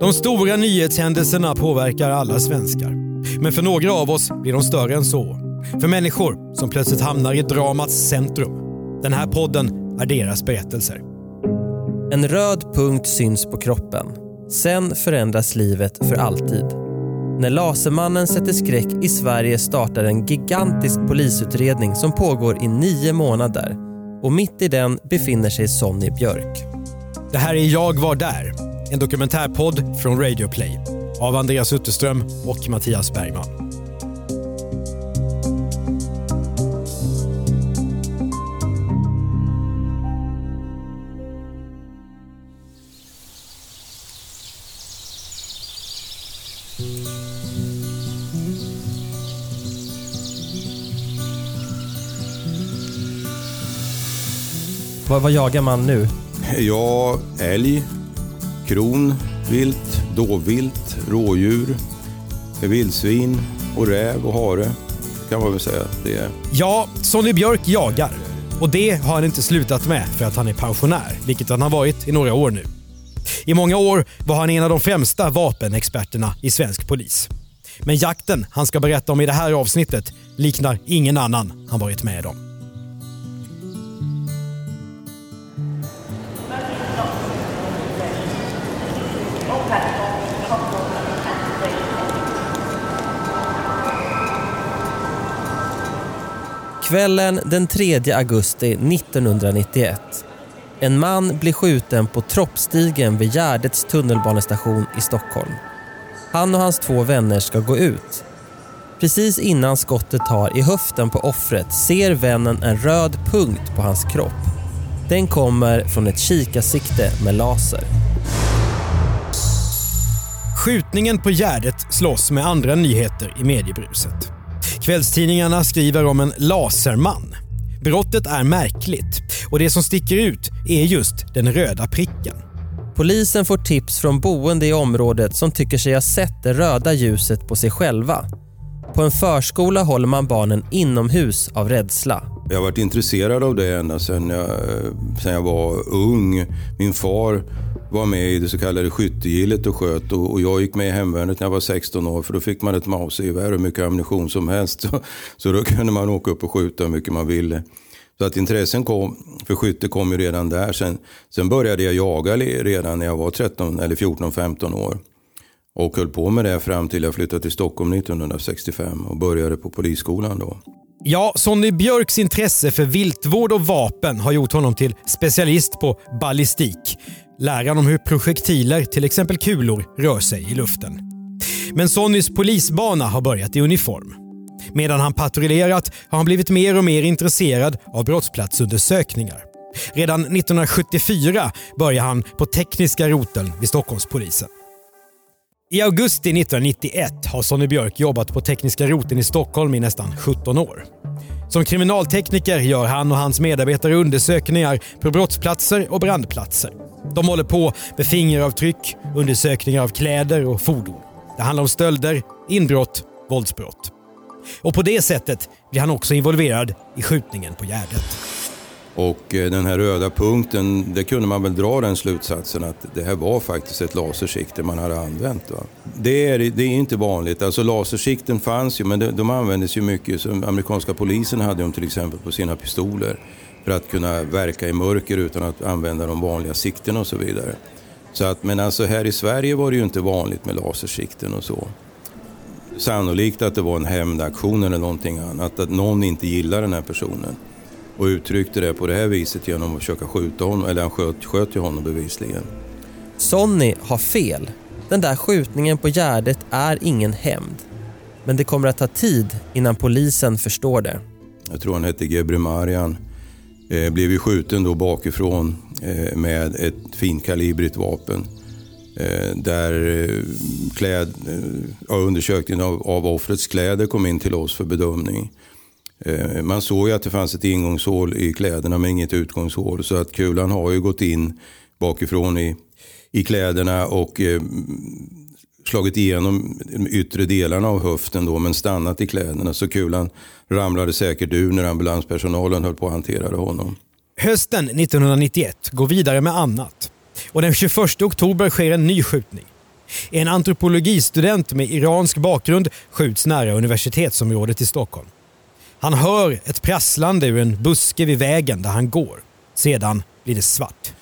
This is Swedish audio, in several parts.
De stora nyhetshändelserna påverkar alla svenskar. Men för några av oss blir de större än så. För människor som plötsligt hamnar i dramats centrum. Den här podden är deras berättelser. En röd punkt syns på kroppen. Sen förändras livet för alltid. När Lasermannen sätter skräck i Sverige startar en gigantisk polisutredning som pågår i nio månader. Och mitt i den befinner sig Sonny Björk. Det här är Jag var där. En dokumentärpodd från Radio Play. Av Andreas Utterström och Mattias Bergman. Vad, vad jagar man nu? Ja, älg, kron, vilt, dovvilt, rådjur, vildsvin och räv och hare kan man väl säga att det är. Ja, Sonny Björk jagar. Och det har han inte slutat med för att han är pensionär, vilket han har varit i några år nu. I många år var han en av de främsta vapenexperterna i svensk polis. Men jakten han ska berätta om i det här avsnittet liknar ingen annan han varit med om. Kvällen den 3 augusti 1991. En man blir skjuten på Troppstigen vid Gärdets tunnelbanestation i Stockholm. Han och hans två vänner ska gå ut. Precis innan skottet tar i höften på offret ser vännen en röd punkt på hans kropp. Den kommer från ett kikarsikte med laser. Skjutningen på Gärdet slåss med andra nyheter i mediebruset. Kvällstidningarna skriver om en laserman. Brottet är märkligt och det som sticker ut är just den röda pricken. Polisen får tips från boende i området som tycker sig ha sett det röda ljuset på sig själva. På en förskola håller man barnen inomhus av rädsla. Jag har varit intresserad av det ända sedan jag, sedan jag var ung. Min far var med i det så kallade skyttegillet och sköt och, och jag gick med i hemvärnet när jag var 16 år för då fick man ett mausergevär och mycket ammunition som helst. Så, så då kunde man åka upp och skjuta hur mycket man ville. Så att intressen kom, för skytte kom ju redan där. Sen, sen började jag jaga redan när jag var 13 eller 14-15 år. Och höll på med det fram till jag flyttade till Stockholm 1965 och började på polisskolan då. Ja, Sonny Björks intresse för viltvård och vapen har gjort honom till specialist på ballistik. Läran om hur projektiler, till exempel kulor, rör sig i luften. Men Sonnys polisbana har börjat i uniform. Medan han patrullerat har han blivit mer och mer intresserad av brottsplatsundersökningar. Redan 1974 började han på tekniska roteln vid Stockholmspolisen. I augusti 1991 har Sonny Björk jobbat på tekniska roteln i Stockholm i nästan 17 år. Som kriminaltekniker gör han och hans medarbetare undersökningar på brottsplatser och brandplatser. De håller på med fingeravtryck, undersökningar av kläder och fordon. Det handlar om stölder, inbrott, våldsbrott. Och på det sättet blir han också involverad i skjutningen på Gärdet. Och eh, den här röda punkten, det kunde man väl dra den slutsatsen att det här var faktiskt ett lasersikte man hade använt. Va? Det, är, det är inte vanligt. Alltså lasersikten fanns ju, men de, de användes ju mycket. som amerikanska polisen hade dem till exempel på sina pistoler för att kunna verka i mörker utan att använda de vanliga siktena och så vidare. Så att, men alltså här i Sverige var det ju inte vanligt med lasersikten och så. Sannolikt att det var en hämndaktion eller någonting annat, att någon inte gillar den här personen och uttryckte det på det här viset genom att försöka skjuta honom, eller han sköt, sköt ju honom bevisligen. Sonny har fel. Den där skjutningen på Gärdet är ingen hämnd. Men det kommer att ta tid innan polisen förstår det. Jag tror han hette Gebre Marian. Eh, blev ju skjuten då bakifrån eh, med ett finkalibrigt vapen. Eh, där eh, kläd, eh, ja, undersökningen av, av offrets kläder kom in till oss för bedömning. Eh, man såg ju att det fanns ett ingångshål i kläderna men inget utgångshål. Så att kulan har ju gått in bakifrån i, i kläderna och slagit igenom de yttre delarna av höften då, men stannat i kläderna. Så kulan ramlade säkert ur när ambulanspersonalen höll på att hantera honom. Hösten 1991 går vidare med annat. Och den 21 oktober sker en ny skjutning. En antropologistudent med iransk bakgrund skjuts nära universitetsområdet i Stockholm. Han hör ett prasslande ur en buske vid vägen där han går. Sedan blir det svart.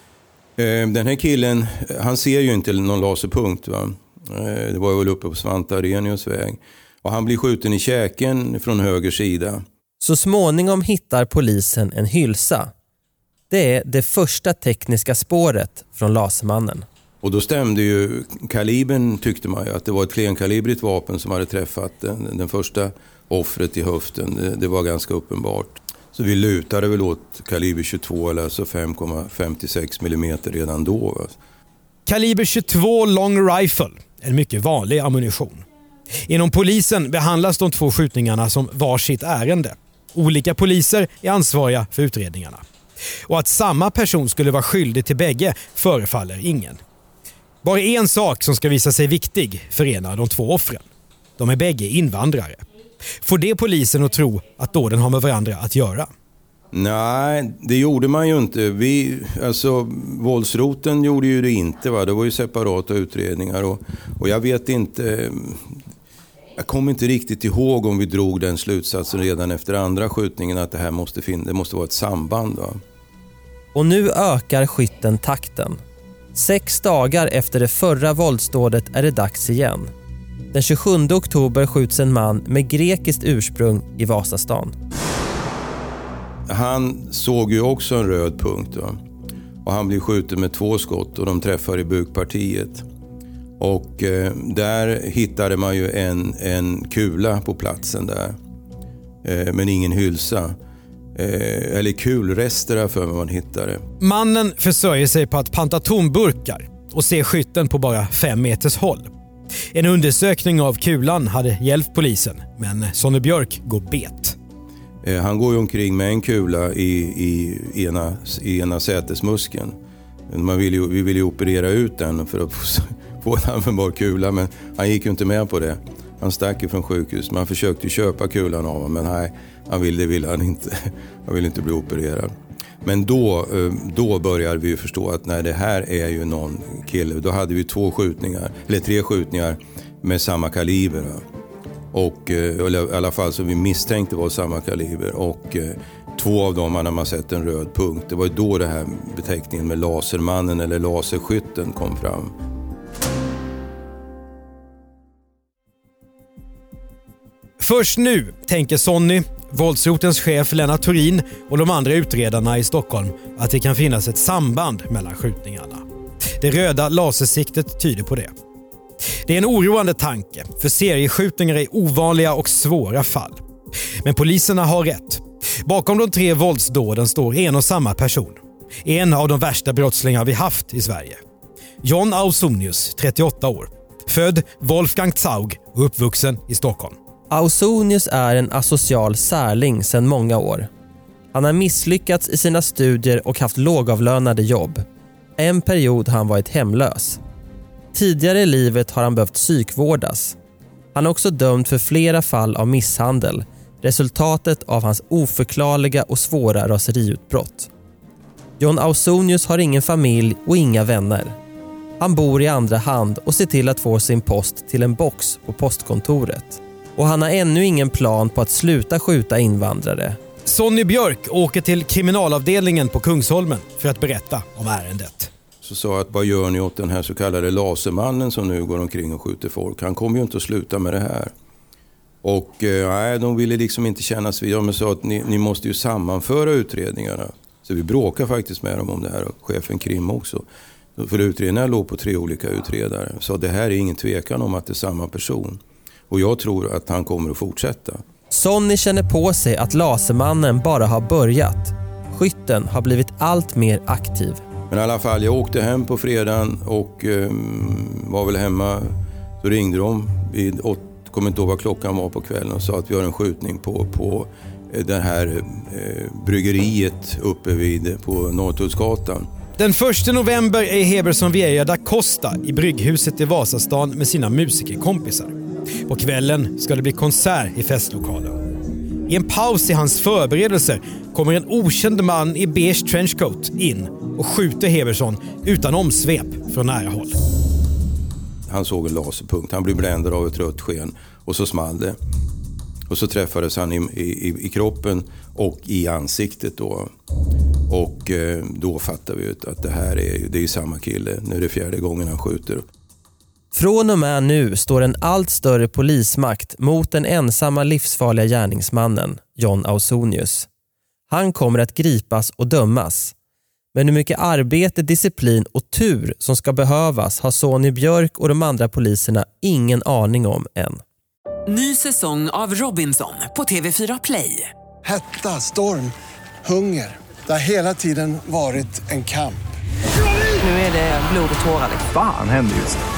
Eh, den här killen, han ser ju inte någon laserpunkt. Va? Eh, det var väl uppe på Svante Arrhenius väg. Och han blir skjuten i käken från höger sida. Så småningom hittar polisen en hylsa. Det är det första tekniska spåret från Lasermannen. Och då stämde ju kalibern tyckte man ju att det var ett klenkalibrigt vapen som hade träffat den, den första offret i höften. Det, det, var ganska uppenbart. Så vi lutade väl åt kaliber 22 eller alltså 5,56 mm redan då. Va? Kaliber 22 long rifle, en mycket vanlig ammunition. Inom polisen behandlas de två skjutningarna som varsitt ärende. Olika poliser är ansvariga för utredningarna. Och att samma person skulle vara skyldig till bägge förefaller ingen. Bara en sak som ska visa sig viktig förenar de två offren. De är bägge invandrare. Får det polisen att tro att dåden har med varandra att göra? Nej, det gjorde man ju inte. Vi, alltså, våldsroten gjorde ju det inte. Va? Det var ju separata utredningar. Och, och jag vet inte... Jag kommer inte riktigt ihåg om vi drog den slutsatsen redan efter andra skjutningen att det här måste, fin- det måste vara ett samband. Va? Och nu ökar skytten takten. Sex dagar efter det förra våldsdådet är det dags igen. Den 27 oktober skjuts en man med grekiskt ursprung i Vasastan. Han såg ju också en röd punkt. Va? Och han blir skjuten med två skott och de träffar i bukpartiet. Och eh, där hittade man ju en, en kula på platsen där. Eh, men ingen hylsa. Eh, eller kulrester för mig man hittade. Mannen försörjer sig på att panta tomburkar och ser skytten på bara fem meters håll. En undersökning av kulan hade hjälpt polisen, men Sonny Björk går bet. Eh, han går ju omkring med en kula i, i, ena, i ena sätesmuskeln. Man vill ju, vi ville ju operera ut den för att få en användbar kula, men han gick ju inte med på det. Han stack ju från sjukhus. Man försökte köpa kulan av honom, men nej, han ville, det ville han inte. Han ville inte bli opererad. Men då, eh, då började vi förstå att nej, det här är ju någon kille. Då hade vi två skjutningar, eller tre skjutningar med samma kaliber. Och, eh, eller i alla fall som vi misstänkte var samma kaliber. Och eh, två av dem hade man sett en röd punkt. Det var då det här beteckningen med lasermannen eller laserskytten kom fram. Först nu tänker Sonny, våldsrotens chef Lennart Thorin och de andra utredarna i Stockholm att det kan finnas ett samband mellan skjutningarna. Det röda lasersiktet tyder på det. Det är en oroande tanke, för serieskjutningar är ovanliga och svåra fall. Men poliserna har rätt. Bakom de tre våldsdåden står en och samma person. En av de värsta brottslingar vi haft i Sverige. John Ausonius, 38 år. Född Wolfgang Zaug och uppvuxen i Stockholm. Ausonius är en asocial särling sedan många år. Han har misslyckats i sina studier och haft lågavlönade jobb. En period har han varit hemlös. Tidigare i livet har han behövt psykvårdas. Han är också dömd för flera fall av misshandel, resultatet av hans oförklarliga och svåra raseriutbrott. John Ausonius har ingen familj och inga vänner. Han bor i andra hand och ser till att få sin post till en box på postkontoret. Och han har ännu ingen plan på att sluta skjuta invandrare. Sonny Björk åker till kriminalavdelningen på Kungsholmen för att berätta om ärendet. Så sa jag att vad gör ni åt den här så kallade lasermannen som nu går omkring och skjuter folk? Han kommer ju inte att sluta med det här. Och eh, nej, de ville liksom inte kännas vid. De sa att ni, ni måste ju sammanföra utredningarna. Så vi bråkade faktiskt med dem om det här och chefen Krim också. För utredningarna låg på tre olika utredare. Så det här är ingen tvekan om att det är samma person. Och jag tror att han kommer att fortsätta. Sonny känner på sig att Lasermannen bara har börjat. Skytten har blivit allt mer aktiv. Men i alla fall, jag åkte hem på fredagen och eh, var väl hemma. Så ringde de vid åt, kommer inte ihåg vad klockan var på kvällen och sa att vi har en skjutning på, på eh, det här eh, bryggeriet uppe vid på Norrtullsgatan. Den 1 november är Heberson Vieja da Costa i Brygghuset i Vasastan med sina musikerkompisar. På kvällen ska det bli konsert i festlokalen. I en paus i hans förberedelser kommer en okänd man i beige trenchcoat in och skjuter Heberson utan omsvep från nära håll. Han såg en laserpunkt, han blev bländad av ett rött sken och så small det. Och så träffades han i, i, i kroppen och i ansiktet då. Och eh, då fattade vi att det här är, det är samma kille. Nu är det fjärde gången han skjuter. Från och med nu står en allt större polismakt mot den ensamma livsfarliga gärningsmannen John Ausonius. Han kommer att gripas och dömas. Men hur mycket arbete, disciplin och tur som ska behövas har Sonny Björk och de andra poliserna ingen aning om än. Ny säsong av Robinson på TV4 Play. Hetta, storm, hunger. Det har hela tiden varit en kamp. Nu är det blod och tårar. Fan händer just nu.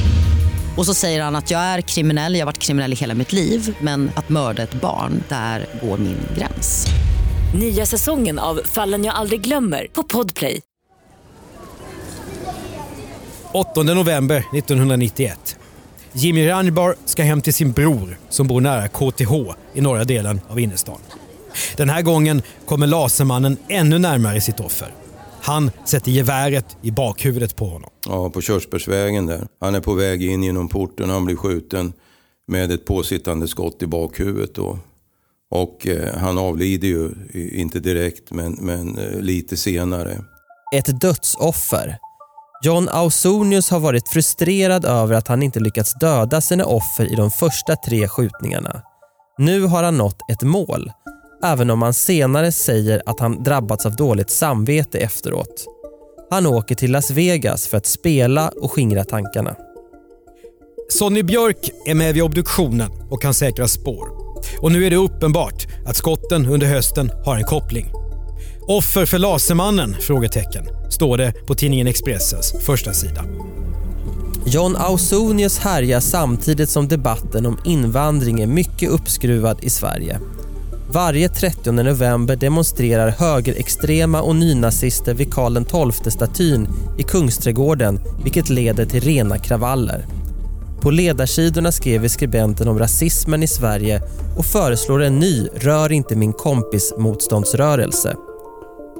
Och så säger han att jag är kriminell, jag har varit kriminell i hela mitt liv men att mörda ett barn, där går min gräns. Nya säsongen av Fallen jag aldrig glömmer på Podplay. 8 november 1991. Jimmy Ranjbar ska hem till sin bror som bor nära KTH i norra delen av innerstan. Den här gången kommer lasermannen ännu närmare sitt offer. Han sätter geväret i bakhuvudet på honom. Ja, på Körsbärsvägen där. Han är på väg in genom porten och han blir skjuten med ett påsittande skott i bakhuvudet. Då. Och eh, han avlider ju, inte direkt, men, men eh, lite senare. Ett dödsoffer. John Ausonius har varit frustrerad över att han inte lyckats döda sina offer i de första tre skjutningarna. Nu har han nått ett mål, även om han senare säger att han drabbats av dåligt samvete efteråt. Han åker till Las Vegas för att spela och skingra tankarna. Sonny Björk är med vid obduktionen och kan säkra spår. Och nu är det uppenbart att skotten under hösten har en koppling. Offer för Lasermannen? Frågetecken, står det på tidningen Expressens första sida. John Ausonius härjar samtidigt som debatten om invandring är mycket uppskruvad i Sverige. Varje 30 november demonstrerar högerextrema och nynazister vid Karl XII-statyn i Kungsträdgården vilket leder till rena kravaller. På ledarsidorna skriver skribenten om rasismen i Sverige och föreslår en ny Rör inte min kompis motståndsrörelse.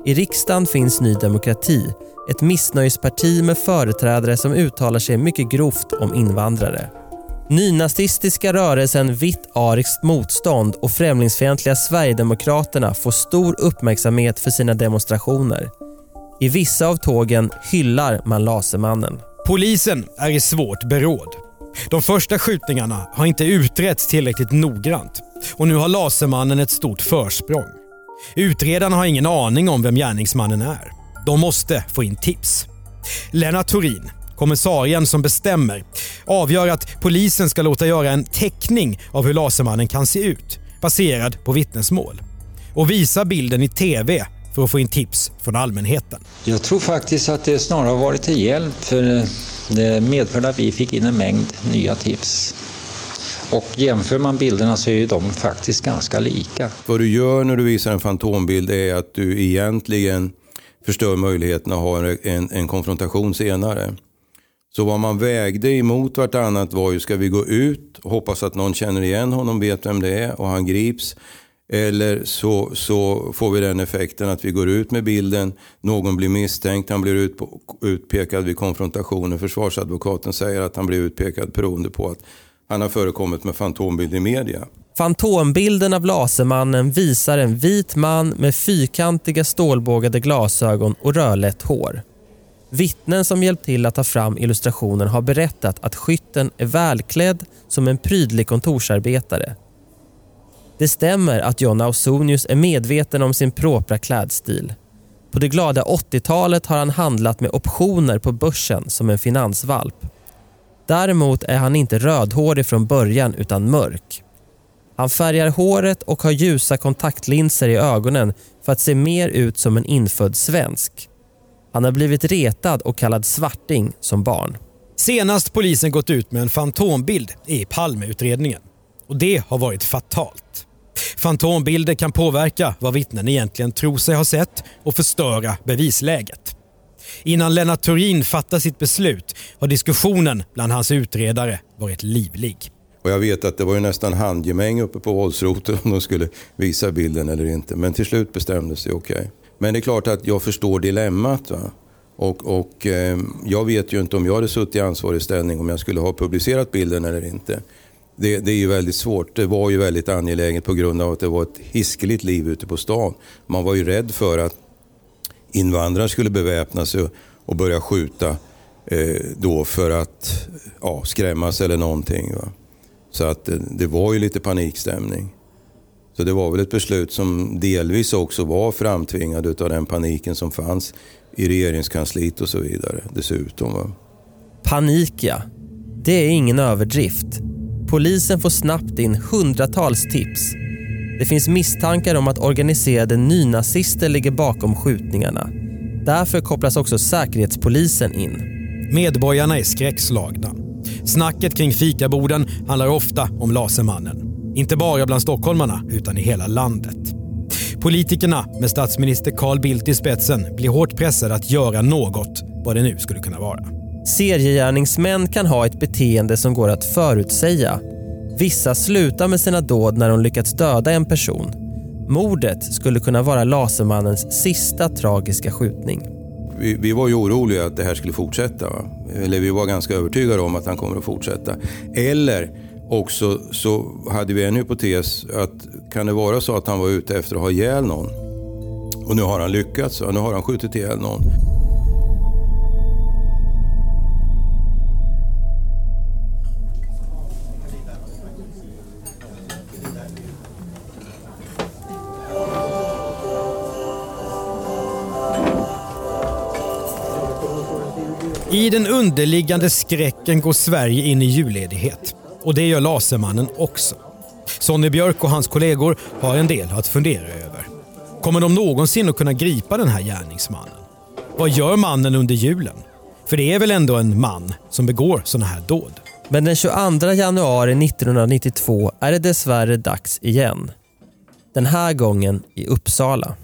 I riksdagen finns Ny Demokrati, ett missnöjesparti med företrädare som uttalar sig mycket grovt om invandrare. Nynazistiska rörelsen Vitt ariskt motstånd och främlingsfientliga Sverigedemokraterna får stor uppmärksamhet för sina demonstrationer. I vissa av tågen hyllar man Lasermannen. Polisen är i svårt beråd. De första skjutningarna har inte utretts tillräckligt noggrant och nu har Lasermannen ett stort försprång. Utredarna har ingen aning om vem gärningsmannen är. De måste få in tips. Lennart Thorin, kommissarien som bestämmer, avgör att polisen ska låta göra en teckning av hur Lasermannen kan se ut, baserad på vittnesmål. Och visa bilden i TV för att få in tips från allmänheten. Jag tror faktiskt att det snarare har varit till hjälp för det medförde att vi fick in en mängd nya tips. Och jämför man bilderna så är ju de faktiskt ganska lika. Vad du gör när du visar en fantombild är att du egentligen förstör möjligheten att ha en, en, en konfrontation senare. Så vad man vägde emot vartannat var ju, ska vi gå ut och hoppas att någon känner igen honom, vet vem det är och han grips. Eller så, så får vi den effekten att vi går ut med bilden, någon blir misstänkt, han blir ut, utpekad vid konfrontationen. Försvarsadvokaten säger att han blir utpekad beroende på att han har förekommit med fantombild i media. Fantombilden av Lasermannen visar en vit man med fyrkantiga stålbågade glasögon och rödlätt hår. Vittnen som hjälpt till att ta fram illustrationen har berättat att skytten är välklädd som en prydlig kontorsarbetare. Det stämmer att John Ausonius är medveten om sin propra klädstil. På det glada 80-talet har han handlat med optioner på börsen som en finansvalp. Däremot är han inte rödhårig från början utan mörk. Han färgar håret och har ljusa kontaktlinser i ögonen för att se mer ut som en infödd svensk. Han har blivit retad och kallad svarting som barn. Senast polisen gått ut med en fantombild är i Palmeutredningen. Och det har varit fatalt. Fantombilder kan påverka vad vittnen egentligen tror sig ha sett och förstöra bevisläget. Innan Lennart Thorin fattar sitt beslut har diskussionen bland hans utredare varit livlig. Och jag vet att det var ju nästan handgemäng uppe på våldsroten om de skulle visa bilden eller inte. Men till slut bestämdes det okej. Okay. Men det är klart att jag förstår dilemmat. Va? Och, och eh, jag vet ju inte om jag hade suttit i ansvarig ställning om jag skulle ha publicerat bilden eller inte. Det, det, är ju väldigt svårt. Det var ju väldigt angeläget på grund av att det var ett hiskeligt liv ute på stan. Man var ju rädd för att invandrare skulle beväpna sig och börja skjuta eh, då för att ja, skrämmas eller någonting. Va? Så att det, det var ju lite panikstämning. Så det var väl ett beslut som delvis också var framtvingad av den paniken som fanns i regeringskansliet och så vidare dessutom. Va? Panik ja. Det är ingen överdrift. Polisen får snabbt in hundratals tips. Det finns misstankar om att organiserade nynazister ligger bakom skjutningarna. Därför kopplas också Säkerhetspolisen in. Medborgarna är skräckslagna. Snacket kring fikaborden handlar ofta om Lasermannen. Inte bara bland stockholmarna, utan i hela landet. Politikerna med statsminister Carl Bildt i spetsen blir hårt pressade att göra något, vad det nu skulle kunna vara. Seriegärningsmän kan ha ett beteende som går att förutsäga. Vissa slutar med sina dåd när de lyckats döda en person. Mordet skulle kunna vara Lasermannens sista tragiska skjutning. Vi, vi var ju oroliga att det här skulle fortsätta. Va? Eller vi var ganska övertygade om att han kommer att fortsätta. Eller också så hade vi en hypotes att kan det vara så att han var ute efter att ha ihjäl någon? Och nu har han lyckats, nu har han skjutit ihjäl någon. I den underliggande skräcken går Sverige in i julledighet. Och det gör Lasermannen också. Sonny Björk och hans kollegor har en del att fundera över. Kommer de någonsin att kunna gripa den här gärningsmannen? Vad gör mannen under julen? För det är väl ändå en man som begår sådana här dåd? Men den 22 januari 1992 är det dessvärre dags igen. Den här gången i Uppsala.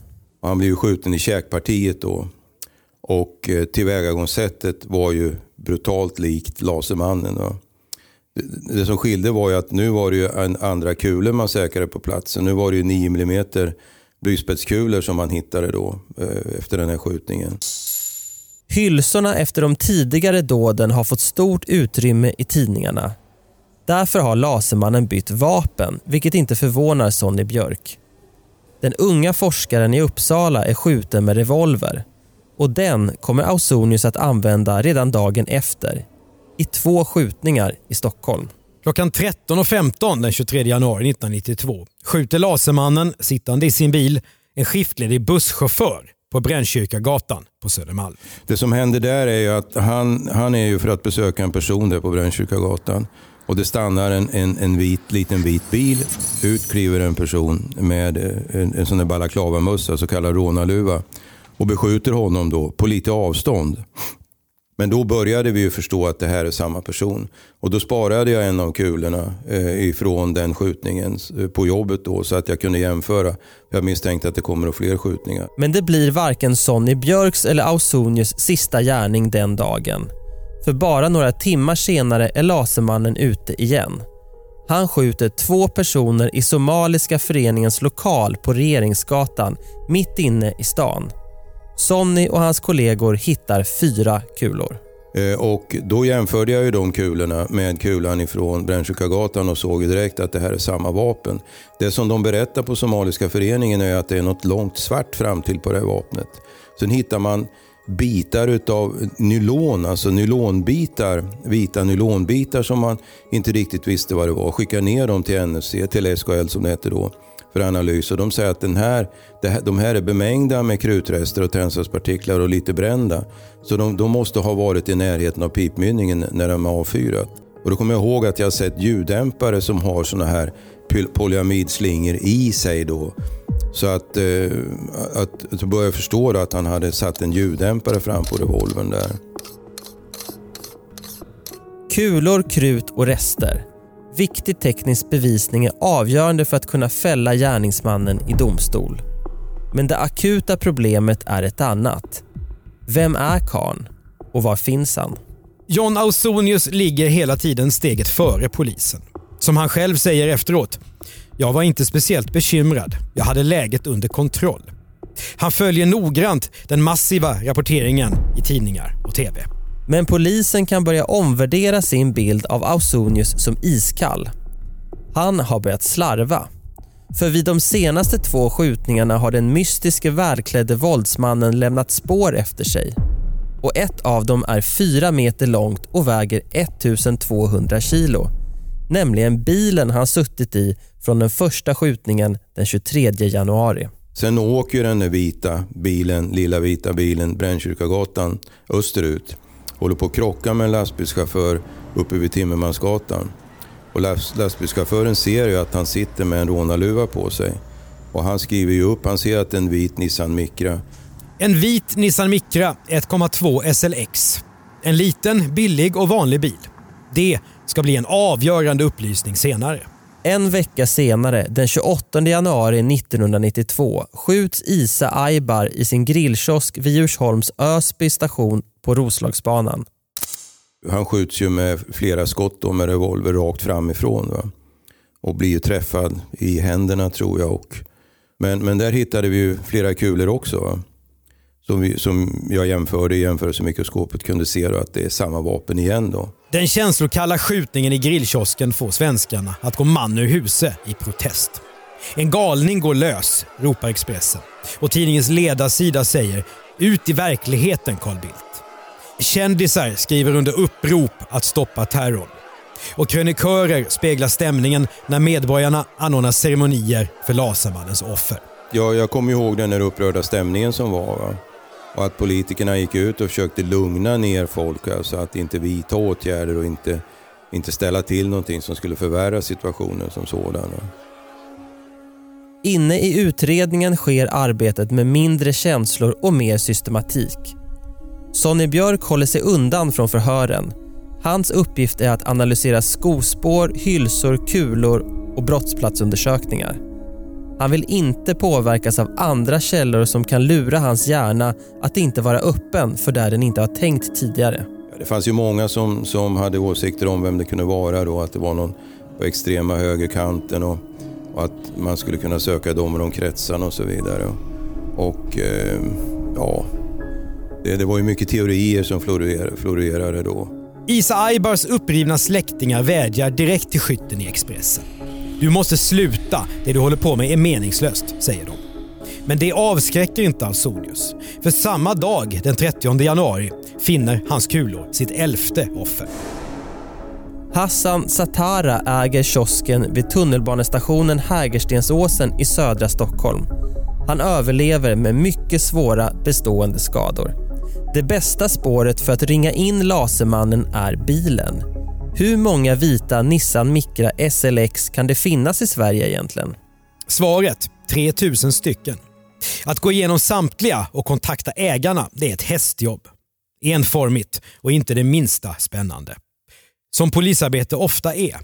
Han blev skjuten i käkpartiet då. Och eh, tillvägagångssättet var ju brutalt likt Lasermannen. Va? Det som skilde var ju att nu var det ju en andra kulor man säkrade på platsen. Nu var det ju 9 mm blyspetskulor som man hittade då eh, efter den här skjutningen. Hylsorna efter de tidigare dåden har fått stort utrymme i tidningarna. Därför har Lasermannen bytt vapen, vilket inte förvånar Sonny Björk. Den unga forskaren i Uppsala är skjuten med revolver och den kommer Ausonius att använda redan dagen efter i två skjutningar i Stockholm. Klockan 13.15 den 23 januari 1992 skjuter Lasermannen, sittande i sin bil, en skiftledig busschaufför på Brännkyrkagatan på Södermalm. Det som händer där är ju att han, han är ju för att besöka en person där på Brännkyrkagatan. Och det stannar en, en, en vit, liten vit bil. Ut kliver en person med en, en sån där balaklavamössa, så kallad rånarluva. Och beskjuter honom då på lite avstånd. Men då började vi ju förstå att det här är samma person. Och då sparade jag en av kulorna eh, ifrån den skjutningen eh, på jobbet då så att jag kunde jämföra. Jag misstänkte att det kommer att fler skjutningar. Men det blir varken Sonny Björks eller Ausonius sista gärning den dagen. För bara några timmar senare är Lasermannen ute igen. Han skjuter två personer i Somaliska föreningens lokal på Regeringsgatan mitt inne i stan. Sonny och hans kollegor hittar fyra kulor. Eh, och då jämförde jag ju de kulorna med kulan ifrån Brännkyrkagatan och såg direkt att det här är samma vapen. Det som de berättar på Somaliska föreningen är att det är något långt svart framtill på det här vapnet. Sen hittar man bitar utav nylon, alltså nylonbitar, vita nylonbitar som man inte riktigt visste vad det var. Skickar ner dem till NFC, till SKL som det hette då, för analys. Och de säger att den här, här, de här är bemängda med krutrester och tändsatspartiklar och lite brända. Så de, de måste ha varit i närheten av pipmynningen när de är avfyrat. Och då kommer jag ihåg att jag sett ljuddämpare som har sådana här polyamidslingor i sig då. Så att, eh, att, att började förstå att han hade satt en ljuddämpare fram på revolvern där. Kulor, krut och rester. Viktig teknisk bevisning är avgörande för att kunna fälla gärningsmannen i domstol. Men det akuta problemet är ett annat. Vem är Kahn och var finns han? John Ausonius ligger hela tiden steget före polisen. Som han själv säger efteråt. Jag var inte speciellt bekymrad. Jag hade läget under kontroll. Han följer noggrant den massiva rapporteringen i tidningar och TV. Men polisen kan börja omvärdera sin bild av Ausonius som iskall. Han har börjat slarva. För vid de senaste två skjutningarna har den mystiske välklädde våldsmannen lämnat spår efter sig. Och ett av dem är fyra meter långt och väger 1200 kilo nämligen bilen han suttit i från den första skjutningen den 23 januari. Sen åker den vita bilen, lilla vita bilen Brännkyrkagatan österut. Håller på att krocka med en lastbilschaufför uppe vid Timmermansgatan. Och lastbilschauffören ser ju att han sitter med en rånarluva på sig. Och han skriver ju upp, han ser att det är en vit Nissan Micra. En vit Nissan Micra 1,2 SLX. En liten, billig och vanlig bil. Det ska bli en avgörande upplysning senare. En vecka senare, den 28 januari 1992, skjuts Isa Aibar i sin grillkiosk vid Djursholms Ösby station på Roslagsbanan. Han skjuts ju med flera skott och med revolver rakt framifrån. Va? Och blir ju träffad i händerna tror jag. Och, men, men där hittade vi ju flera kulor också. Va? Som, vi, som jag jämförde i jämförelsemikroskopet kunde se att det är samma vapen igen. Då. Den känslokalla skjutningen i grillkiosken får svenskarna att gå man ur huse i protest. En galning går lös, ropar Expressen. Och tidningens ledarsida säger “Ut i verkligheten Carl Bildt”. Kändisar skriver under upprop att stoppa terrorn. Och krönikörer speglar stämningen när medborgarna anordnar ceremonier för Lasermannens offer. Ja, jag kommer ihåg den där upprörda stämningen som var. Va? Och att politikerna gick ut och försökte lugna ner folk, alltså att inte vidta åtgärder och inte, inte ställa till någonting som skulle förvärra situationen som sådan. Inne i utredningen sker arbetet med mindre känslor och mer systematik. Sonny Björk håller sig undan från förhören. Hans uppgift är att analysera skospår, hylsor, kulor och brottsplatsundersökningar. Han vill inte påverkas av andra källor som kan lura hans hjärna att inte vara öppen för där den inte har tänkt tidigare. Det fanns ju många som, som hade åsikter om vem det kunde vara då, att det var någon på extrema högerkanten och, och att man skulle kunna söka dem och de kretsarna och så vidare. Och eh, ja, det, det, var ju mycket teorier som florerade, florerade då. Isa Aibars upprivna släktingar vädjar direkt till skytten i Expressen. Du måste sluta, det du håller på med är meningslöst, säger de. Men det avskräcker inte Alsonius. För samma dag, den 30 januari, finner hans kulor sitt elfte offer. Hassan Satara äger kiosken vid tunnelbanestationen Hägerstensåsen i södra Stockholm. Han överlever med mycket svåra bestående skador. Det bästa spåret för att ringa in Lasermannen är bilen. Hur många vita Nissan Micra SLX kan det finnas i Sverige egentligen? Svaret 3000 stycken. Att gå igenom samtliga och kontakta ägarna det är ett hästjobb. Enformigt och inte det minsta spännande. Som polisarbete ofta är.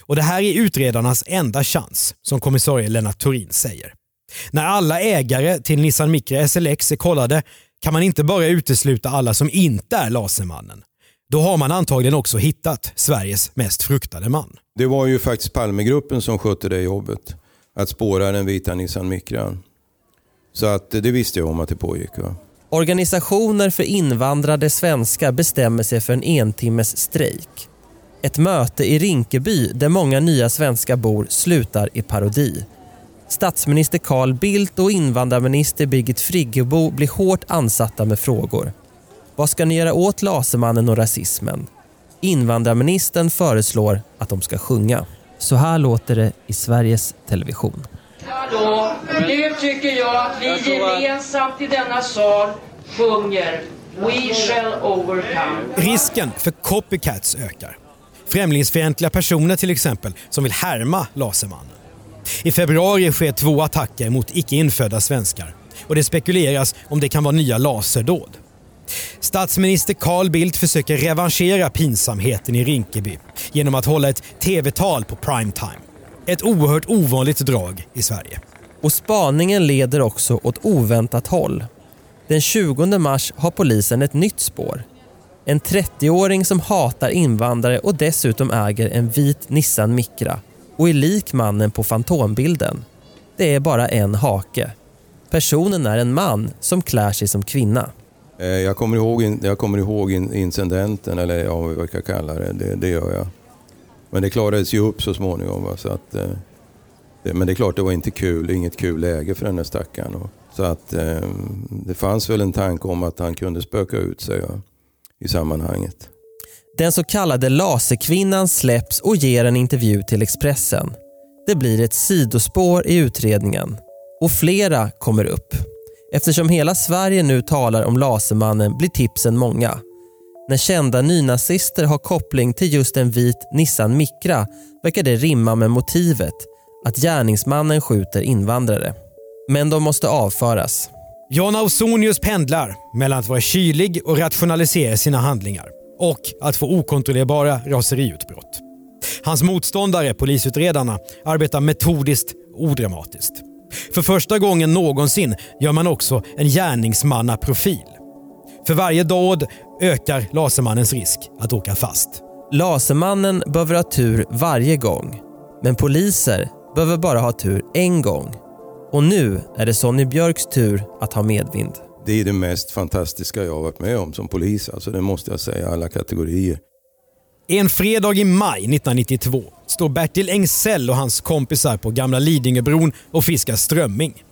Och Det här är utredarnas enda chans, som kommissarie Lennart Turin säger. När alla ägare till Nissan Micra SLX är kollade kan man inte bara utesluta alla som inte är Lasermannen. Då har man antagligen också hittat Sveriges mest fruktade man. Det var ju faktiskt Palmegruppen som skötte det jobbet. Att spåra den vita Nissan Micran. Så att det visste jag om att det pågick. Va? Organisationer för invandrade svenskar bestämmer sig för en entimmes strejk. Ett möte i Rinkeby där många nya svenskar bor slutar i parodi. Statsminister Carl Bildt och invandrarminister Birgit Friggebo blir hårt ansatta med frågor. Vad ska ni göra åt Lasermannen och rasismen? Invandrarministern föreslår att de ska sjunga. Så här låter det i Sveriges Television. Hallå, nu tycker jag att vi gemensamt i denna sal sjunger We shall overcome. Risken för copycats ökar. Främlingsfientliga personer till exempel som vill härma Lasermannen. I februari sker två attacker mot icke infödda svenskar och det spekuleras om det kan vara nya laserdåd. Statsminister Carl Bildt försöker revanschera pinsamheten i Rinkeby genom att hålla ett tv-tal på primetime. Ett oerhört ovanligt drag i Sverige. Och spaningen leder också åt oväntat håll. Den 20 mars har polisen ett nytt spår. En 30-åring som hatar invandrare och dessutom äger en vit Nissan Micra och är lik mannen på fantombilden. Det är bara en hake. Personen är en man som klär sig som kvinna. Eh, jag kommer ihåg, jag kommer ihåg incidenten, eller ja, vad vi ska kalla det. det. det. gör jag. Men det klarades ju upp så småningom. Va? Så att, eh, men det är klart, det var inte kul. Inget kul läge för den där stackaren. Och, så att eh, det fanns väl en tanke om att han kunde spöka ut sig va? i sammanhanget. Den så kallade laserkvinnan släpps och ger en intervju till Expressen. Det blir ett sidospår i utredningen och flera kommer upp. Eftersom hela Sverige nu talar om Lasermannen blir tipsen många. När kända nynazister har koppling till just en vit Nissan Micra verkar det rimma med motivet att gärningsmannen skjuter invandrare. Men de måste avföras. Jan Ausonius pendlar mellan att vara kylig och rationalisera sina handlingar och att få okontrollerbara raseriutbrott. Hans motståndare, polisutredarna, arbetar metodiskt och odramatiskt. För första gången någonsin gör man också en gärningsmannaprofil. För varje dåd ökar Lasermannens risk att åka fast. Lasermannen behöver ha tur varje gång. Men poliser behöver bara ha tur en gång. Och nu är det Sonny Björks tur att ha medvind. Det är det mest fantastiska jag har varit med om som polis. Alltså det måste jag säga, alla kategorier. En fredag i maj 1992 står Bertil Engsell och hans kompisar på Gamla Lidingöbron och fiskar strömming.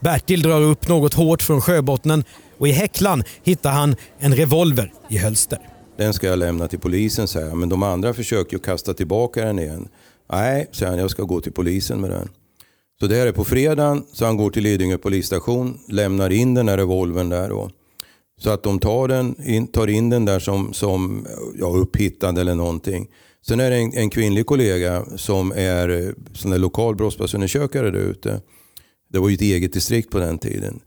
Bertil drar upp något hårt från sjöbottnen och i häcklan hittar han en revolver i hölster. Den ska jag lämna till polisen, säger jag. Men de andra försöker ju kasta tillbaka den igen. Nej, säger han, jag ska gå till polisen med den. Så det här är på fredagen, så han går till Lidingö polisstation, lämnar in den här revolvern där. Då. Så att de tar, den, in, tar in den där som, som ja, upphittad eller någonting. Sen är det en, en kvinnlig kollega som är sån där lokal brottsplatsundersökare där ute. Det var ju ett eget distrikt på den tiden.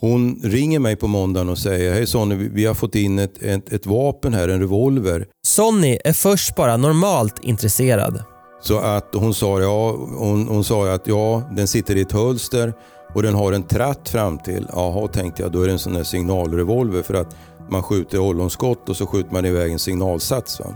Hon ringer mig på måndagen och säger Hej Sonny, vi har fått in ett, ett, ett vapen här, en revolver. Sonny är först bara normalt intresserad. Så att hon sa, ja, hon, hon sa att ja, den sitter i ett hölster och den har en tratt fram till. Jaha, tänkte jag, då är det en sån där signalrevolver för att man skjuter ollonskott och så skjuter man iväg en signalsats. Va?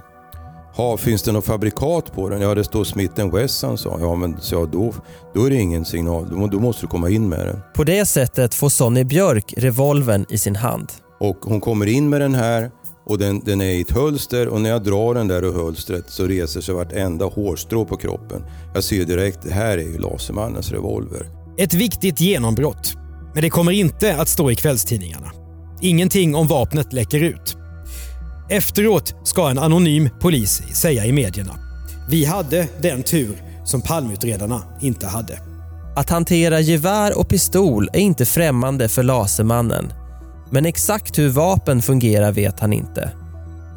Ha, finns det något fabrikat på den? Ja, det står Smith Wesson sa Ja, men så då, då är det ingen signal. Då, då måste du komma in med den. På det sättet får Sonny Björk revolven i sin hand. Och hon kommer in med den här och den, den är i ett hölster och när jag drar den där ur hölstret så reser sig vartenda hårstrå på kroppen. Jag ser direkt, det här är ju Lasermannens revolver. Ett viktigt genombrott. Men det kommer inte att stå i kvällstidningarna. Ingenting om vapnet läcker ut. Efteråt ska en anonym polis säga i medierna. Vi hade den tur som palmutredarna inte hade. Att hantera gevär och pistol är inte främmande för Lasermannen. Men exakt hur vapen fungerar vet han inte.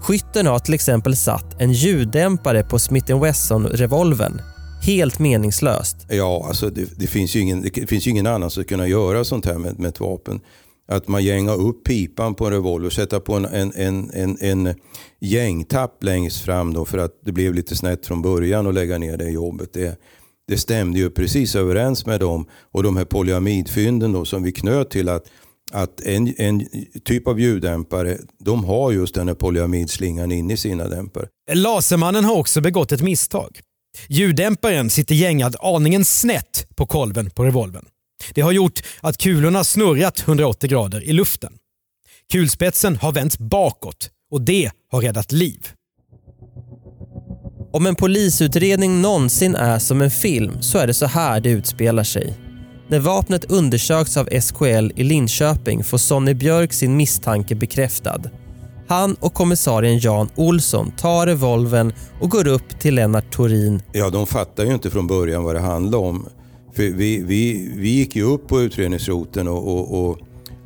Skytten har till exempel satt en ljuddämpare på Smith Wesson-revolvern. Helt meningslöst. Ja, alltså det, det, finns ju ingen, det finns ju ingen annan som kunna göra sånt här med, med ett vapen. Att man gängar upp pipan på en revolver och sätter på en, en, en, en, en gängtapp längst fram då för att det blev lite snett från början och lägga ner det jobbet. Det, det stämde ju precis överens med dem och de här polyamidfynden då som vi knöt till att att en, en typ av ljuddämpare, de har just den här polyamidslingan inne i sina dämpare. Lasermannen har också begått ett misstag. Ljuddämparen sitter gängad aningen snett på kolven på revolven. Det har gjort att kulorna snurrat 180 grader i luften. Kulspetsen har vänts bakåt och det har räddat liv. Om en polisutredning någonsin är som en film så är det så här det utspelar sig. När vapnet undersöks av SKL i Linköping får Sonny Björk sin misstanke bekräftad. Han och kommissarien Jan Olsson tar revolven och går upp till Lennart Torin. Ja, de fattar ju inte från början vad det handlade om. För vi, vi, vi gick ju upp på utredningsroten och, och, och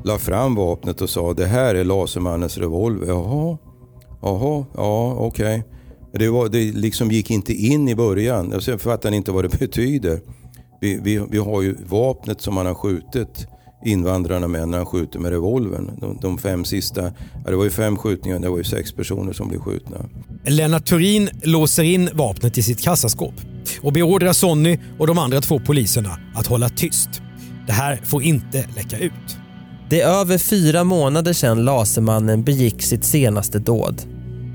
la fram vapnet och sa det här är Lasermannens revolver. Jaha, jaha, ja okej. Okay. Det, det liksom gick inte in i början. Och sen fattade inte vad det betyder. Vi, vi, vi har ju vapnet som man har skjutit invandrarna med när han skjuter med revolvern. De, de, fem sista, ja, det var ju fem skjutningar, det var ju sex personer som blev skjutna. Lennart Turin låser in vapnet i sitt kassaskåp och beordrar Sonny och de andra två poliserna att hålla tyst. Det här får inte läcka ut. Det är över fyra månader sedan Lasermannen begick sitt senaste dåd.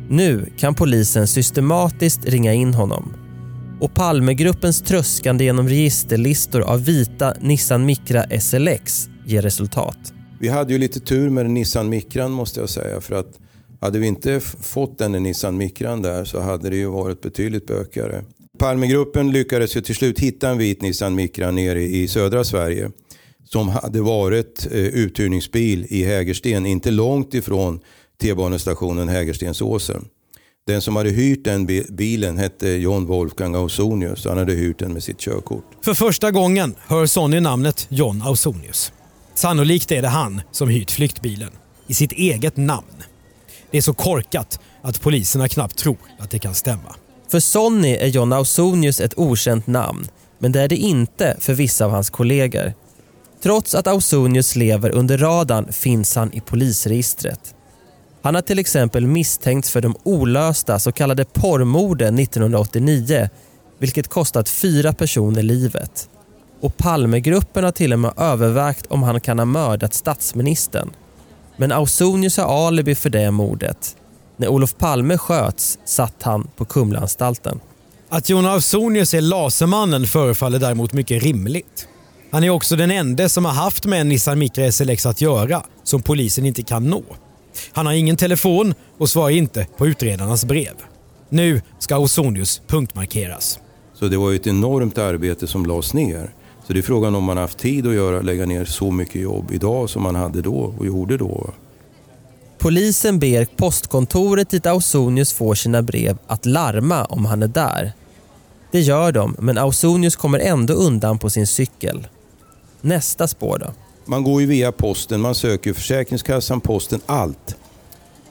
Nu kan polisen systematiskt ringa in honom. Och Palmegruppens tröskande genom registerlistor av vita Nissan Micra SLX ger resultat. Vi hade ju lite tur med Nissan Micran måste jag säga. För att hade vi inte fått den Nissan Micran där så hade det ju varit betydligt bökigare. Palmegruppen lyckades ju till slut hitta en vit Nissan Micra nere i södra Sverige som hade varit eh, uthyrningsbil i Hägersten, inte långt ifrån T-banestationen Hägerstensåsen. Den som hade hyrt den bilen hette John Wolfgang Ausonius. Han hade hyrt den med sitt körkort. För första gången hör Sonny namnet John Ausonius. Sannolikt är det han som hyrt flyktbilen. I sitt eget namn. Det är så korkat att poliserna knappt tror att det kan stämma. För Sonny är John Ausonius ett okänt namn. Men det är det inte för vissa av hans kollegor. Trots att Ausonius lever under radarn finns han i polisregistret. Han har till exempel misstänkts för de olösta så kallade porrmorden 1989 vilket kostat fyra personer livet. Och Palmegruppen har till och med övervägt om han kan ha mördat statsministern. Men Ausonius har alibi för det mordet. När Olof Palme sköts satt han på Kumlaanstalten. Att Jon Ausonius är Lasermannen förefaller däremot mycket rimligt. Han är också den enda som har haft med en Nissan Micra SLX att göra som polisen inte kan nå. Han har ingen telefon och svarar inte på utredarnas brev. Nu ska Ausonius punktmarkeras. Så det var ju ett enormt arbete som lades ner. Så det är frågan om man haft tid att göra, lägga ner så mycket jobb idag som man hade då och gjorde då. Polisen ber postkontoret dit Ausonius får sina brev att larma om han är där. Det gör de, men Ausonius kommer ändå undan på sin cykel. Nästa spår då? Man går ju via posten, man söker Försäkringskassan, posten, allt.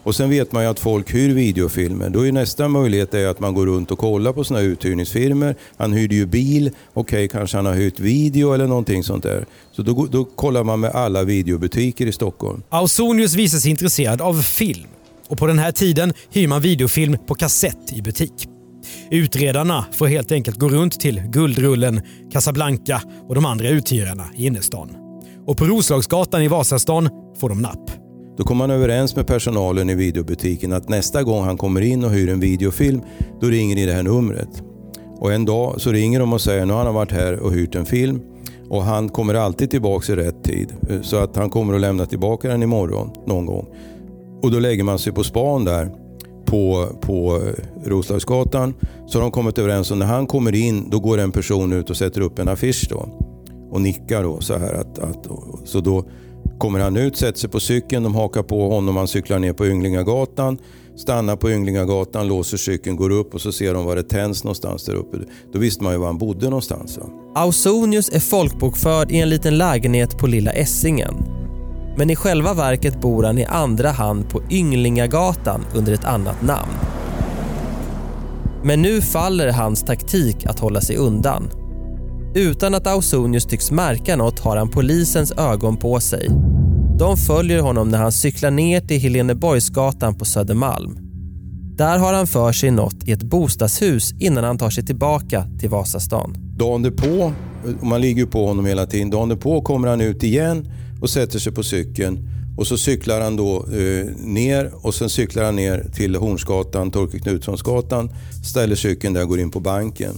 Och sen vet man ju att folk hyr videofilmer. Då är nästa möjlighet är att man går runt och kollar på sådana uthyrningsfirmor. Han hyrde ju bil, okej okay, kanske han har hyrt video eller någonting sånt där. Så då, då kollar man med alla videobutiker i Stockholm. Ausonius visar sig intresserad av film. Och på den här tiden hyr man videofilm på kassett i butik. Utredarna får helt enkelt gå runt till Guldrullen, Casablanca och de andra uthyrarna i innerstan. Och på Roslagsgatan i Vasastan får de napp. Då kommer man överens med personalen i videobutiken att nästa gång han kommer in och hyr en videofilm, då ringer ni det här numret. Och en dag så ringer de och säger att nu har han varit här och hyrt en film och han kommer alltid tillbaka i rätt tid. Så att han kommer att lämna tillbaka den imorgon någon gång. Och då lägger man sig på span där på, på eh, Roslagsgatan. Så har de kommit överens om när han kommer in, då går en person ut och sätter upp en affisch då. Och nickar då så här att, att så då kommer han ut, sätter sig på cykeln, de hakar på honom, han cyklar ner på Ynglingagatan, stannar på Ynglingagatan, låser cykeln, går upp och så ser de var det tänds någonstans där uppe. Då visste man ju var han bodde någonstans. Va? Ausonius är folkbokförd i en liten lägenhet på Lilla Essingen. Men i själva verket bor han i andra hand på Ynglingagatan under ett annat namn. Men nu faller hans taktik att hålla sig undan. Utan att Ausonius tycks märka något har han polisens ögon på sig. De följer honom när han cyklar ner till Heleneborgsgatan på Södermalm. Där har han för sig något i ett bostadshus innan han tar sig tillbaka till Vasastan. Dagen därpå, man ligger på honom hela tiden, dagen därpå kommer han ut igen och sätter sig på cykeln. Och så cyklar han då eh, ner och sen cyklar han ner till Hornsgatan, Torkel Knutssonsgatan, ställer cykeln där och går in på banken.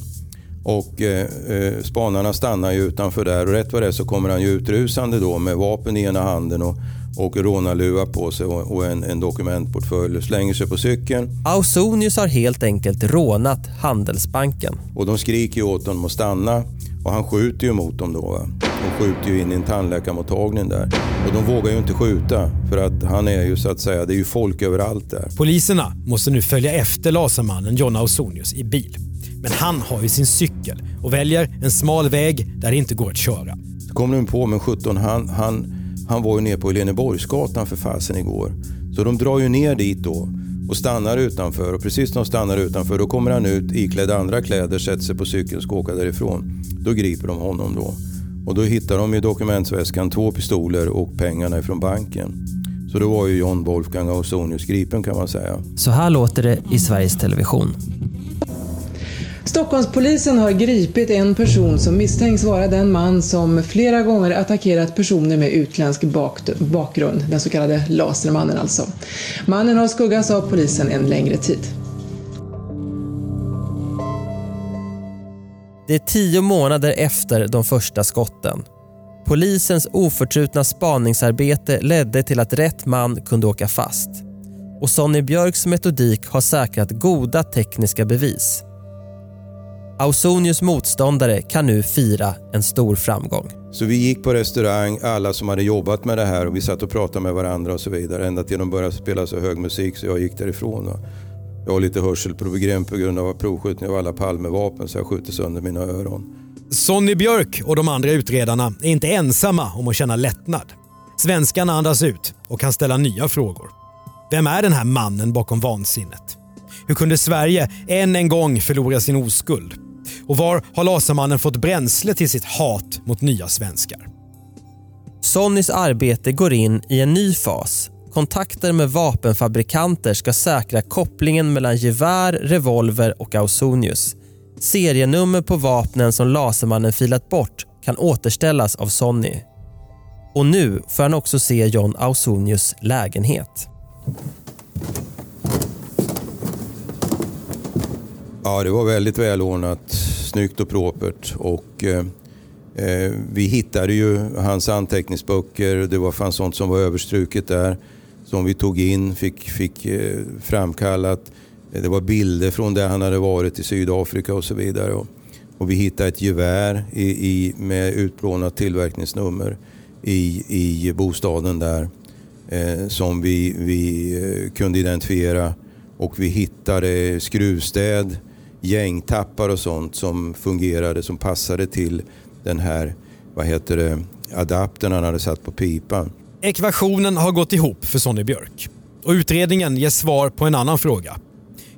Och eh, eh, spanarna stannar ju utanför där och rätt vad det är så kommer han ju utrusande då med vapen i ena handen och, och rånarluva på sig och, och en, en dokumentportfölj och slänger sig på cykeln. Ausonius har helt enkelt rånat Handelsbanken. Och de skriker ju åt honom att stanna och han skjuter ju mot dem då. Va? de skjuter ju in i en tandläkarmottagning där. Och de vågar ju inte skjuta för att han är ju så att säga, det är ju folk överallt där. Poliserna måste nu följa efter lasermannen John Ausonius i bil. Men han har ju sin cykel och väljer en smal väg där det inte går att köra. Så kommer de på, men 17 han, han, han var ju nere på Leneborgsgatan för fasen igår. Så de drar ju ner dit då och stannar utanför och precis när de stannar utanför då kommer han ut iklädd andra kläder, sätter sig på cykeln och ska åka därifrån. Då griper de honom då. Och då hittar de i dokumentsväskan två pistoler och pengarna ifrån banken. Så då var ju John Wolfgang Ausonius gripen kan man säga. Så här låter det i Sveriges Television. Stockholmspolisen har gripit en person som misstänks vara den man som flera gånger attackerat personer med utländsk bakgrund, den så kallade Lasermannen alltså. Mannen har skuggats av polisen en längre tid. Det är tio månader efter de första skotten. Polisens oförtrutna spaningsarbete ledde till att rätt man kunde åka fast. Och Sonny Björks metodik har säkrat goda tekniska bevis. Ausonius motståndare kan nu fira en stor framgång. Så vi gick på restaurang, alla som hade jobbat med det här och vi satt och pratade med varandra och så vidare. Ända till de började spela så hög musik så jag gick därifrån. Jag har lite hörselproblem på grund av provskjutning av alla Palmevapen så jag skjuter sönder mina öron. Sonny Björk och de andra utredarna är inte ensamma om att känna lättnad. Svenskarna andas ut och kan ställa nya frågor. Vem är den här mannen bakom vansinnet? Hur kunde Sverige än en gång förlora sin oskuld? Och var har Lasermannen fått bränsle till sitt hat mot nya svenskar? Sonnys arbete går in i en ny fas. Kontakter med vapenfabrikanter ska säkra kopplingen mellan gevär, revolver och Ausonius. Serienummer på vapnen som Lasermannen filat bort kan återställas av Sonny. Och nu får han också se John Ausonius lägenhet. Ja, det var väldigt välordnat, snyggt och propert. Och, eh, eh vi hittade ju hans anteckningsböcker. Det var, fanns sånt som var överstruket där. Som vi tog in, fick, fick eh, framkallat. Det var bilder från där han hade varit i Sydafrika och så vidare. Och, och vi hittade ett gevär i, i, med utplånat tillverkningsnummer i, i bostaden där. Eh, som vi, vi eh, kunde identifiera. Och vi hittade skruvstäd gängtappar och sånt som fungerade, som passade till den här, vad heter det, adaptern han hade satt på pipan. Ekvationen har gått ihop för Sonny Björk. Och utredningen ger svar på en annan fråga.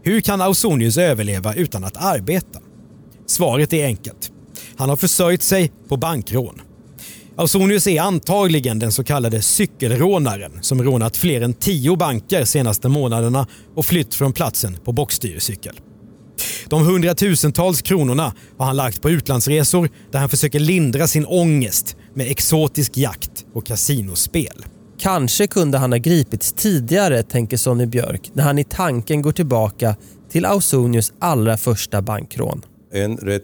Hur kan Ausonius överleva utan att arbeta? Svaret är enkelt. Han har försörjt sig på bankrån. Ausonius är antagligen den så kallade cykelrånaren som rånat fler än tio banker senaste månaderna och flytt från platsen på bockstyrcykel. De hundratusentals kronorna har han lagt på utlandsresor där han försöker lindra sin ångest med exotisk jakt och kasinospel. Kanske kunde han ha gripits tidigare, tänker Sonny Björk när han i tanken går tillbaka till Ausonius allra första bankrån. En rätt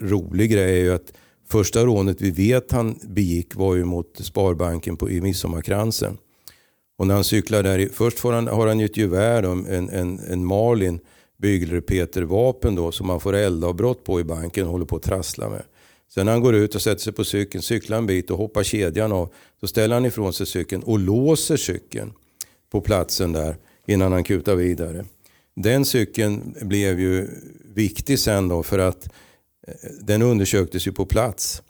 rolig grej är ju att första rånet vi vet han begick var ju mot Sparbanken på, i Midsommarkransen. Och när han cyklar där, först får han, har han ju ett gevär, en, en, en Marlin bygelrepetervapen då som man får eldavbrott på i banken och håller på att trassla med. Sen när han går ut och sätter sig på cykeln, cyklar en bit och hoppar kedjan av. Så ställer han ifrån sig cykeln och låser cykeln på platsen där innan han kutar vidare. Den cykeln blev ju viktig sen då för att eh, den undersöktes ju på plats.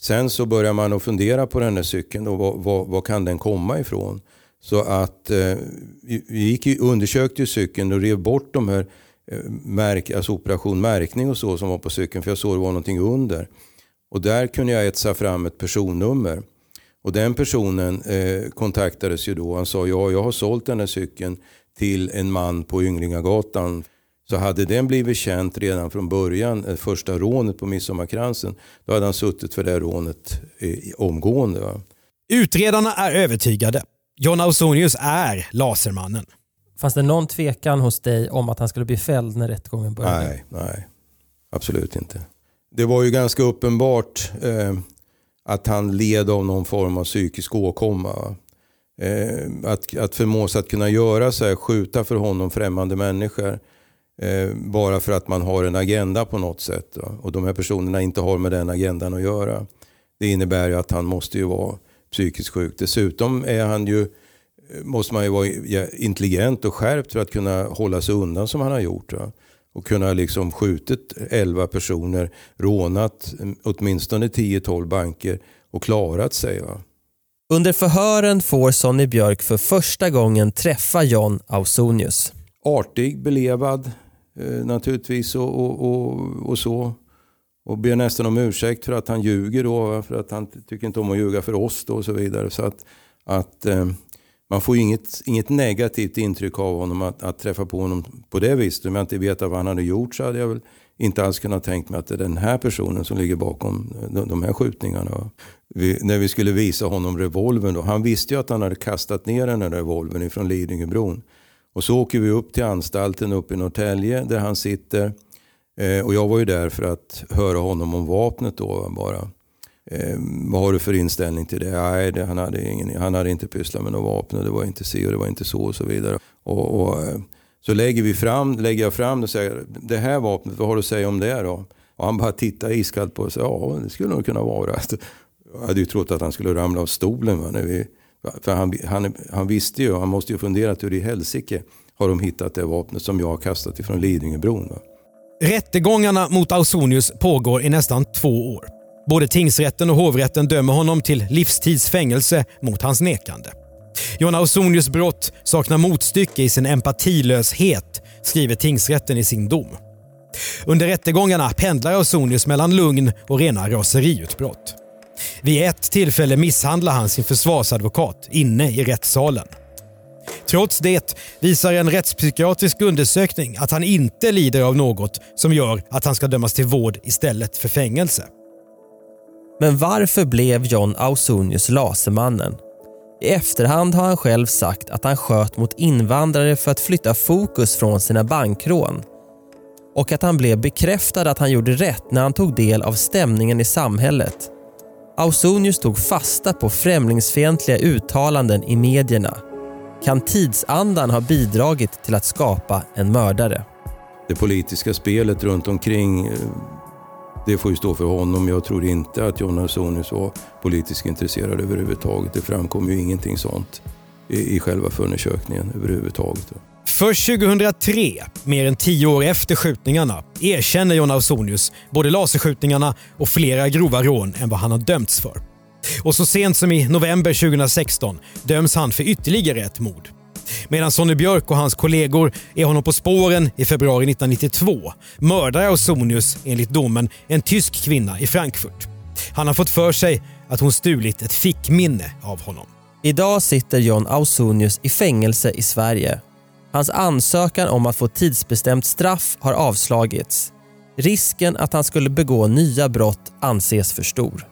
Sen så börjar man att fundera på den där cykeln och vad, vad, vad kan den komma ifrån? Så att eh, vi gick, undersökte ju cykeln och rev bort de här eh, märk, alltså operation märkning och så som var på cykeln för jag såg det var någonting under. Och där kunde jag etsa fram ett personnummer. Och den personen eh, kontaktades ju då. Han sa ja, jag har sålt den här cykeln till en man på Ynglingagatan. Så hade den blivit känt redan från början, eh, första rånet på Midsommarkransen, då hade han suttit för det rånet eh, omgående. Va? Utredarna är övertygade. John Ausonius är Lasermannen. Fanns det någon tvekan hos dig om att han skulle bli fälld när rättegången började? Nej, nej. Absolut inte. Det var ju ganska uppenbart eh, att han led av någon form av psykisk åkomma. Eh, att, att förmås att kunna göra så här, skjuta för honom främmande människor. Eh, bara för att man har en agenda på något sätt. Va? Och de här personerna inte har med den agendan att göra. Det innebär ju att han måste ju vara psykiskt sjuk. Dessutom är han ju, måste man ju vara intelligent och skärpt för att kunna hålla sig undan som han har gjort. Va? Och kunna liksom skjutit 11 personer, rånat åtminstone 10-12 banker och klarat sig. Va? Under förhören får Sonny Björk för första gången träffa John Ausonius. Artig, belevad eh, naturligtvis och, och, och, och, så. Och ber nästan om ursäkt för att han ljuger då, för att han tycker inte om att ljuga för oss då och så vidare. Så att, att eh, man får inget, inget negativt intryck av honom att, att, träffa på honom på det viset. Om jag inte vet vad han hade gjort så hade jag väl inte alls kunnat tänka mig att det är den här personen som ligger bakom de, de här skjutningarna. Vi, när vi skulle visa honom revolvern då, han visste ju att han hade kastat ner den här revolvern ifrån Lidingöbron. Och så åker vi upp till anstalten uppe i Norrtälje där han sitter. Eh, och jag var ju där för att höra honom om vapnet då bara. Eh, vad har du för inställning till det? Nej, det, han, hade ingen, han hade inte pysslat med något vapen och det var inte si och det var inte så och så vidare. Och, och eh, så lägger, vi fram, lägger jag fram det och säger, det här vapnet, vad har du att säga om det då? Och han bara tittar iskallt på oss och säger, ja det skulle nog kunna vara. Jag hade ju trott att han skulle ramla av stolen. Va, när vi, för han, han, han visste ju, han måste ju funderat hur i helsike har de hittat det vapnet som jag har kastat ifrån Lidingöbron. Va? Rättegångarna mot Ausonius pågår i nästan två år. Både tingsrätten och hovrätten dömer honom till livstidsfängelse mot hans nekande. John Ausonius brott saknar motstycke i sin empatilöshet, skriver tingsrätten i sin dom. Under rättegångarna pendlar Ausonius mellan lugn och rena raseriutbrott. Vid ett tillfälle misshandlar han sin försvarsadvokat inne i rättssalen. Trots det visar en rättspsykiatrisk undersökning att han inte lider av något som gör att han ska dömas till vård istället för fängelse. Men varför blev John Ausonius Lasermannen? I efterhand har han själv sagt att han sköt mot invandrare för att flytta fokus från sina bankrån och att han blev bekräftad att han gjorde rätt när han tog del av stämningen i samhället. Ausonius tog fasta på främlingsfientliga uttalanden i medierna. Kan tidsandan ha bidragit till att skapa en mördare? Det politiska spelet runt omkring eh, det får ju stå för honom. Jag tror inte att John Ausonius var politiskt intresserad överhuvudtaget. Det framkom ju ingenting sånt i, i själva förundersökningen överhuvudtaget. Först 2003, mer än tio år efter skjutningarna, erkänner John Ausonius både laserskjutningarna och flera grova rån än vad han har dömts för. Och så sent som i november 2016 döms han för ytterligare ett mord. Medan Sonny Björk och hans kollegor är honom på spåren i februari 1992 mördar Ausonius enligt domen en tysk kvinna i Frankfurt. Han har fått för sig att hon stulit ett fickminne av honom. Idag sitter John Ausonius i fängelse i Sverige. Hans ansökan om att få tidsbestämt straff har avslagits. Risken att han skulle begå nya brott anses för stor.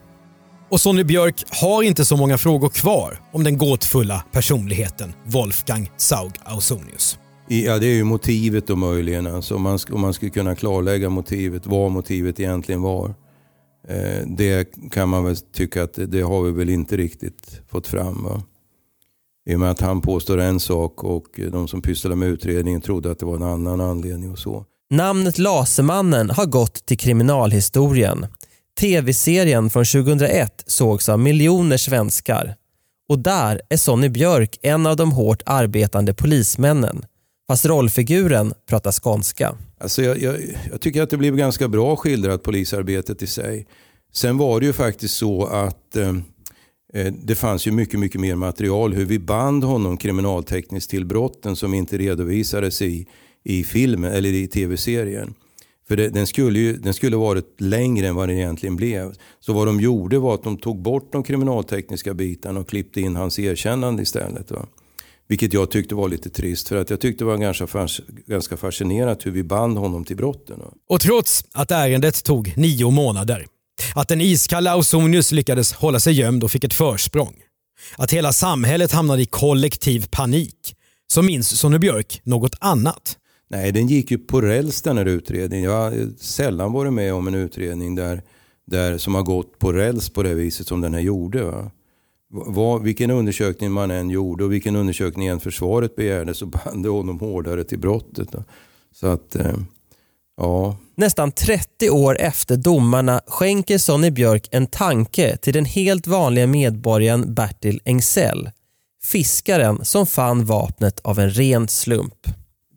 Och Sonny Björk har inte så många frågor kvar om den gåtfulla personligheten Wolfgang Saug Ausonius. Ja, det är ju motivet då möjligen. Alltså om, man, om man skulle kunna klarlägga motivet, vad motivet egentligen var. Eh, det kan man väl tycka att det, det, har vi väl inte riktigt fått fram. Va? I och med att han påstår en sak och de som pysslade med utredningen trodde att det var en annan anledning och så. Namnet Lasermannen har gått till kriminalhistorien. TV-serien från 2001 sågs av miljoner svenskar. Och där är Sonny Björk en av de hårt arbetande polismännen. Fast rollfiguren pratar skånska. Alltså jag, jag, jag tycker att det blev ganska bra skildrat, polisarbetet i sig. Sen var det ju faktiskt så att eh, eh det fanns ju mycket, mycket mer material hur vi band honom kriminaltekniskt till brotten som inte redovisades i, i filmen eller i tv-serien. För det, den, skulle ju, den skulle varit längre än vad den egentligen blev. Så vad de gjorde var att de tog bort de kriminaltekniska bitarna och klippte in hans erkännande istället. Va? Vilket jag tyckte var lite trist för att jag tyckte det var ganska, fas, ganska fascinerat hur vi band honom till brotten. Va? Och trots att ärendet tog nio månader, att den iskalla Ausonius lyckades hålla sig gömd och fick ett försprång, att hela samhället hamnade i kollektiv panik, så minns Sonny Björk något annat. Nej, den gick ju på räls den här utredningen. Jag har sällan varit med om en utredning där, där, som har gått på räls på det viset som den här gjorde. Va? Vad, vilken undersökning man än gjorde och vilken undersökning än försvaret begärde så band det honom hårdare till brottet. Då. Så att, eh, Ja. Nästan 30 år efter domarna skänker Sonny Björk en tanke till den helt vanliga medborgaren Bertil Engsell. Fiskaren som fann vapnet av en ren slump.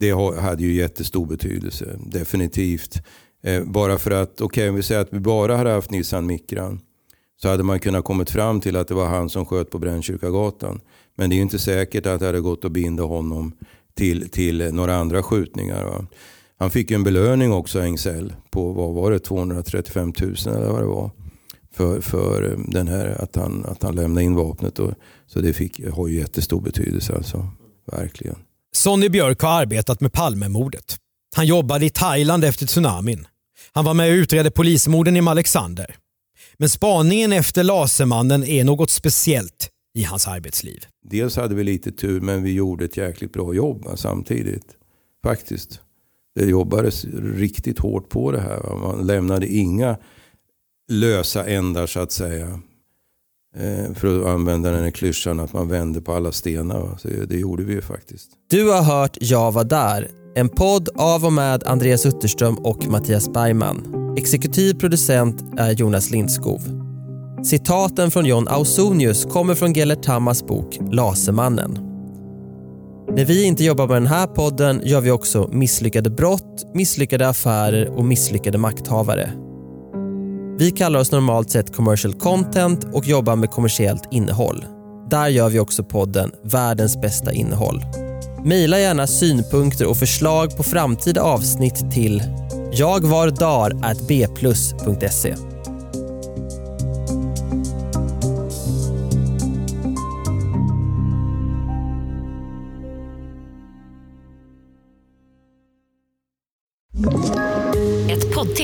Det hade ju jättestor betydelse, definitivt. Eh, bara för att, okej okay, om vi säger att vi bara hade haft Nissan Micran så hade man kunnat kommit fram till att det var han som sköt på Brännkyrkagatan. Men det är ju inte säkert att det hade gått att binda honom till, till några andra skjutningar. Va? Han fick ju en belöning också, Engsell, på vad var det, 235 000 eller vad det var. För, för eh, den här, att, han, att han lämnade in vapnet. Och, så det fick, har ju jättestor betydelse alltså. Verkligen. Sonny Björk har arbetat med Palmemordet. Han jobbade i Thailand efter tsunamin. Han var med och utredde polismorden i Malexander. Men spaningen efter Lasermannen är något speciellt i hans arbetsliv. Dels hade vi lite tur men vi gjorde ett jäkligt bra jobb samtidigt. Faktiskt. Det jobbades riktigt hårt på det här. Man lämnade inga lösa ändar så att säga. Eh, för att använda den här klyschan att man vänder på alla stenar. Så det gjorde vi ju faktiskt. Du har hört Jag var där. En podd av och med Andreas Utterström och Mattias Bergman. Exekutiv producent är Jonas Lindskov. Citaten från John Ausonius kommer från Gellert Tamas bok Lasermannen. När vi inte jobbar med den här podden gör vi också misslyckade brott, misslyckade affärer och misslyckade makthavare. Vi kallar oss normalt sett commercial content och jobbar med kommersiellt innehåll. Där gör vi också podden Världens bästa innehåll. Maila gärna synpunkter och förslag på framtida avsnitt till jagvardar.bplus.se.